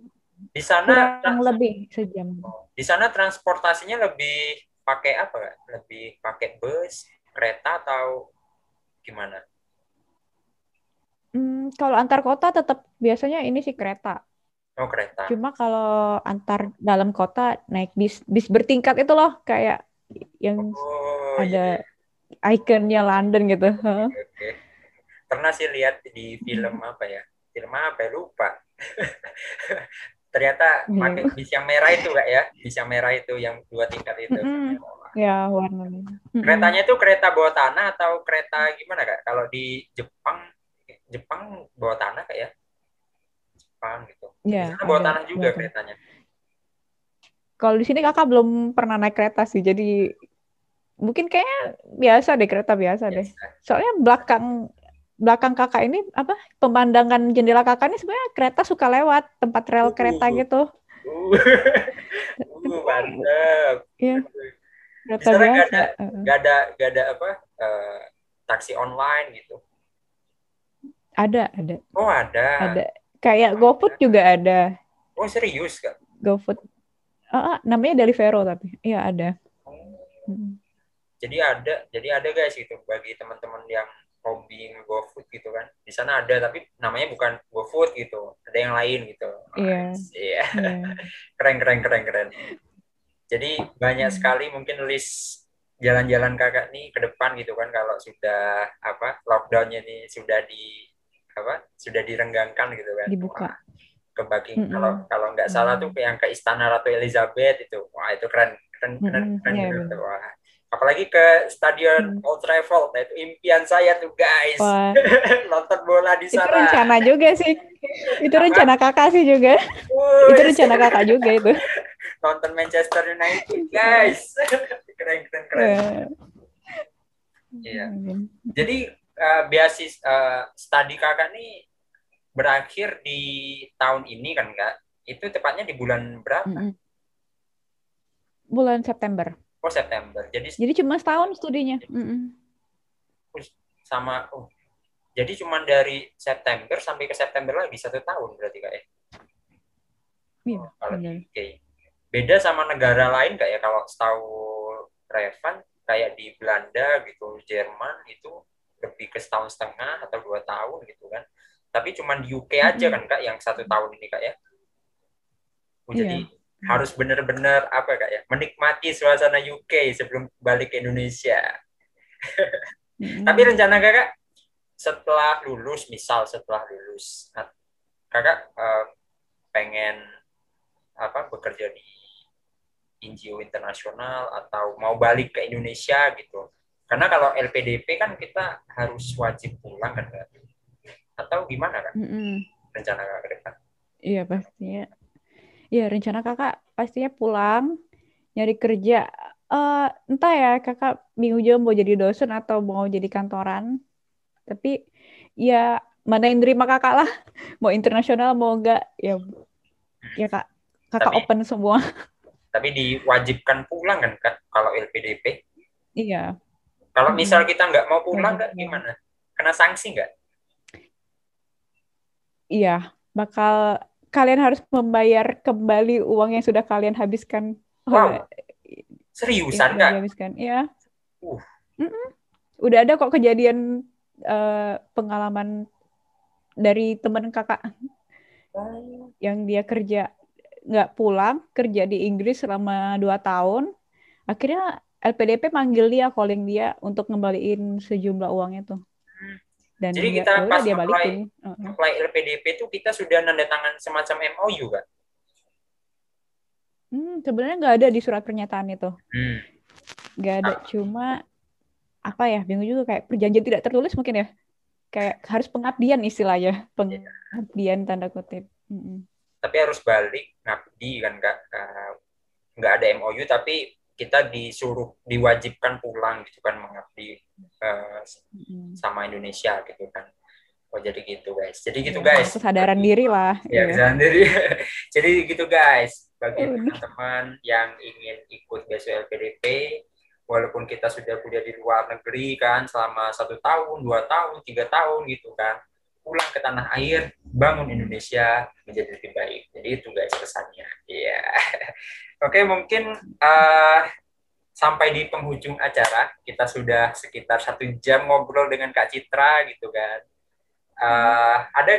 Di sana kurang lebih sejam. Oh, di sana transportasinya lebih pakai apa? Lebih pakai bus, kereta atau gimana? Hmm, kalau antar kota tetap biasanya ini sih kereta. Oh kereta. Cuma kalau antar dalam kota naik bis bis bertingkat itu loh kayak yang oh, ada yeah. ikonnya London gitu. Okay, okay. pernah sih lihat di film apa ya film apa ya lupa ternyata Iya. pakai bis yang merah itu kak ya bis yang merah itu yang dua tingkat itu Mm-mm. Ya, warnanya. Mm-mm. keretanya itu kereta bawah tanah atau kereta gimana kak kalau di Jepang Jepang bawah tanah kak ya Jepang gitu Ya, di sana bawah ada, tanah juga bawah tanah. keretanya Kalau di sini kakak belum pernah naik kereta sih, jadi mungkin kayaknya biasa deh kereta biasa deh. Biasa. Soalnya belakang belakang kakak ini apa pemandangan jendela kakak ini sebenarnya kereta suka lewat tempat rel kereta Uh. gitu. uh, uh mantep Iya, kereta biasa. ada Heeh. nggak ada nggak ada apa eh, taksi online gitu Ada, ada, oh ada ada. Kayak GoFood juga ada. oh serius kak GoFood. Ah, ah, namanya Deliveroo tapi. Iya, ada. Oh. Mm. jadi ada jadi ada guys gitu bagi teman-teman yang hobi GoFood gitu kan di sana ada tapi namanya bukan GoFood gitu ada yang lain gitu Iya. iya Iya. keren keren keren keren jadi banyak Hmm. sekali mungkin list jalan-jalan kakak nih ke depan gitu kan kalau sudah apa lockdownnya nih sudah di apa sudah direnggangkan gitu kan Dibuka. Wah, ke Bucking- Mm-mm. kalau kalau nggak salah tuh yang ke Istana Ratu Elizabeth itu wah itu keren keren keren, Mm-mm. keren Iya, gitu. Wah. apalagi ke Stadion Hmm. Old Trafford nah, itu impian saya tuh guys nonton bola di itu sana rencana juga sih. Itu rencana kakak sih juga. Itu rencana kakak juga itu. nonton Manchester United guys keren keren keren Eh, Iya. Jadi uh, beasis uh, studi kakak nih berakhir di tahun ini kan kak? Itu tepatnya di bulan berapa? Mm-mm. Bulan September. Oh September. Jadi Jadi cuma setahun studinya. Mm-mm. sama oh, jadi cuma dari September sampai ke September lagi satu tahun berarti kak ya? Iya, Oh, kalau. UK. Beda sama negara lain kak ya? Kalau setahu Revan kayak di Belanda gitu, Jerman itu lebih ke setahun setengah atau dua tahun gitu kan? Tapi cuma di UK aja kan kak yang satu tahun ini kak ya? Oh, Iya. Jadi harus benar-benar apa kak ya? Menikmati suasana UK sebelum balik ke Indonesia. Tapi rencana kakak setelah lulus, misal setelah lulus, kakak eh, pengen apa bekerja di NGO internasional atau mau balik ke Indonesia gitu? Karena kalau LPDP kan kita harus wajib pulang kan Kak? Atau gimana kak Mm-mm. rencana kakak ke depan? Iya pastinya. Iya rencana kakak pastinya pulang nyari kerja. Eh entah ya kakak bingung juga mau jadi dosen atau mau jadi kantoran. Tapi ya mana yang nerima kakak lah. Mau internasional mau enggak ya ya kak kakak Tapi- open semua. Tapi diwajibkan pulang kan kak kalau LPDP? Iya. Kalau Hmm. misal kita nggak mau pulang Wajib kak pulang. gimana? Kena sanksi nggak? Iya, bakal kalian harus membayar kembali uang yang sudah kalian habiskan. Wow. Seriusan yang kak? dihabiskan. Iya. Uh. Mm-mm. Udah ada kok kejadian eh, pengalaman dari teman kakak Oh. yang dia kerja nggak pulang, kerja di Inggris selama dua tahun. Akhirnya LPDP manggil dia, calling dia untuk ngembaliin sejumlah uangnya tuh. Dan Jadi dia, kita ya pas dia apply- balikin. Apply LPDP itu kita sudah nanda tangan semacam MOU kan? Hmm, sebenarnya nggak ada di surat pernyataan itu. Hmm. Nggak ada, cuma apa ya, bingung juga kayak perjanjian tidak tertulis mungkin ya. Kayak harus pengabdian istilahnya, pengabdian tanda kutip. Mm-mm. Tapi harus balik ngabdi kan nggak ada MOU tapi kita disuruh diwajibkan pulang gitu kan mengabdi Mm-mm. sama Indonesia gitu kan. Oh jadi gitu guys. Jadi gitu Ya, guys. Kesadaran diri lah. Ya iya. kesadaran diri. jadi gitu guys. Bagi teman-teman yang ingin ikut BSU LPDP, walaupun kita sudah kuliah di luar negeri kan selama satu tahun, dua tahun, tiga tahun gitu kan, pulang ke tanah air, bangun Indonesia menjadi lebih baik. Jadi itu guys pesannya. Iya. Oke mungkin eh, sampai di penghujung acara kita sudah sekitar satu jam ngobrol dengan Kak Citra gitu kan. Eh, ada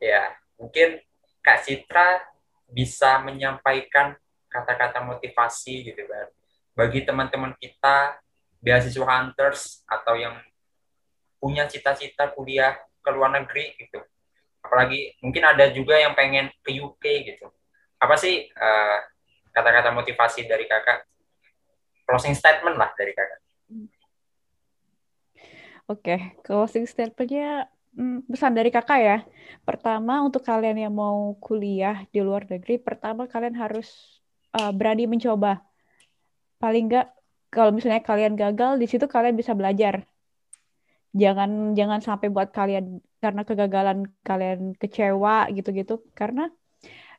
ya mungkin Kak Citra bisa menyampaikan kata-kata motivasi gitu kan. Bagi teman-teman kita beasiswa hunters atau yang punya cita-cita kuliah ke luar negeri gitu. Apalagi mungkin ada juga yang pengen ke UK gitu. Apa sih uh, kata-kata motivasi dari kakak. Closing statement lah dari kakak. Oke okay. closing statementnya hmm, pesan dari kakak ya. Pertama untuk kalian yang mau kuliah di luar negeri pertama kalian harus uh, berani mencoba. Paling enggak kalau misalnya kalian gagal di situ kalian bisa belajar. Jangan jangan sampai buat kalian karena kegagalan kalian kecewa gitu-gitu. Karena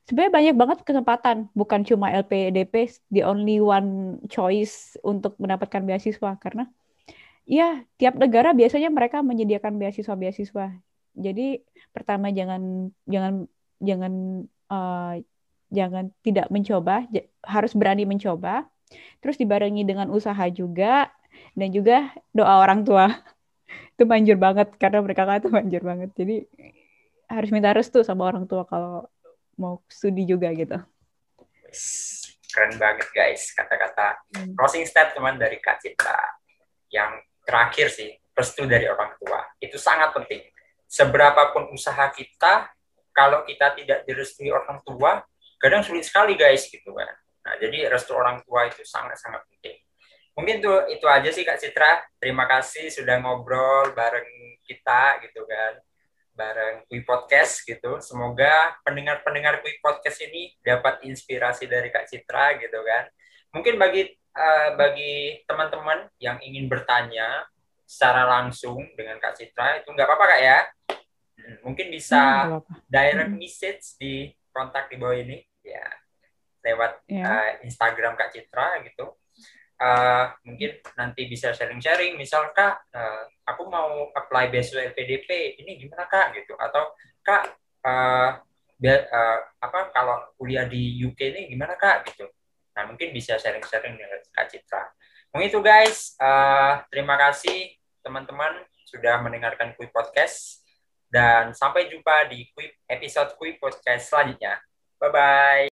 sebenarnya banyak banget kesempatan bukan cuma LPDP the only one choice untuk mendapatkan beasiswa. Karena ya tiap negara biasanya mereka menyediakan beasiswa-beasiswa. Jadi pertama jangan jangan jangan uh, jangan tidak mencoba harus berani mencoba. Terus dibarengi dengan usaha juga dan juga doa orang tua. Itu manjur banget karena mereka kan itu manjur banget. Jadi harus minta restu sama orang tua kalau mau studi juga gitu. Keren banget guys kata-kata. Hmm. closing statement dari Kak Citra. Yang terakhir sih restu dari orang tua. Itu sangat penting. Seberapapun usaha kita kalau kita tidak direstui orang tua kadang sulit sekali guys gitu kan nah jadi restu orang tua itu sangat-sangat penting. Mungkin tuh itu aja sih Kak Citra. Terima kasih sudah ngobrol bareng kita gitu kan. Bareng Kui Podcast gitu. Semoga pendengar-pendengar Kui Podcast ini dapat inspirasi dari Kak Citra gitu kan. Mungkin bagi uh, bagi teman-teman yang ingin bertanya secara langsung dengan Kak Citra itu nggak apa-apa Kak ya. Hmm, mungkin bisa hmm, direct hmm. message di kontak di bawah ini ya lewat. Ya. uh, Instagram Kak Citra gitu uh, mungkin nanti bisa sharing-sharing misal kak uh, aku mau apply beasiswa LPDP ini gimana kak? Gitu. Atau kak uh, uh, apa kalau kuliah di UK ini gimana kak? Gitu. Nah mungkin bisa sharing-sharing dengan kak Citra. Mungkin itu guys. Uh, terima kasih teman-teman sudah mendengarkan Kui Podcast. Dan sampai jumpa di episode Kui Podcast selanjutnya. Bye bye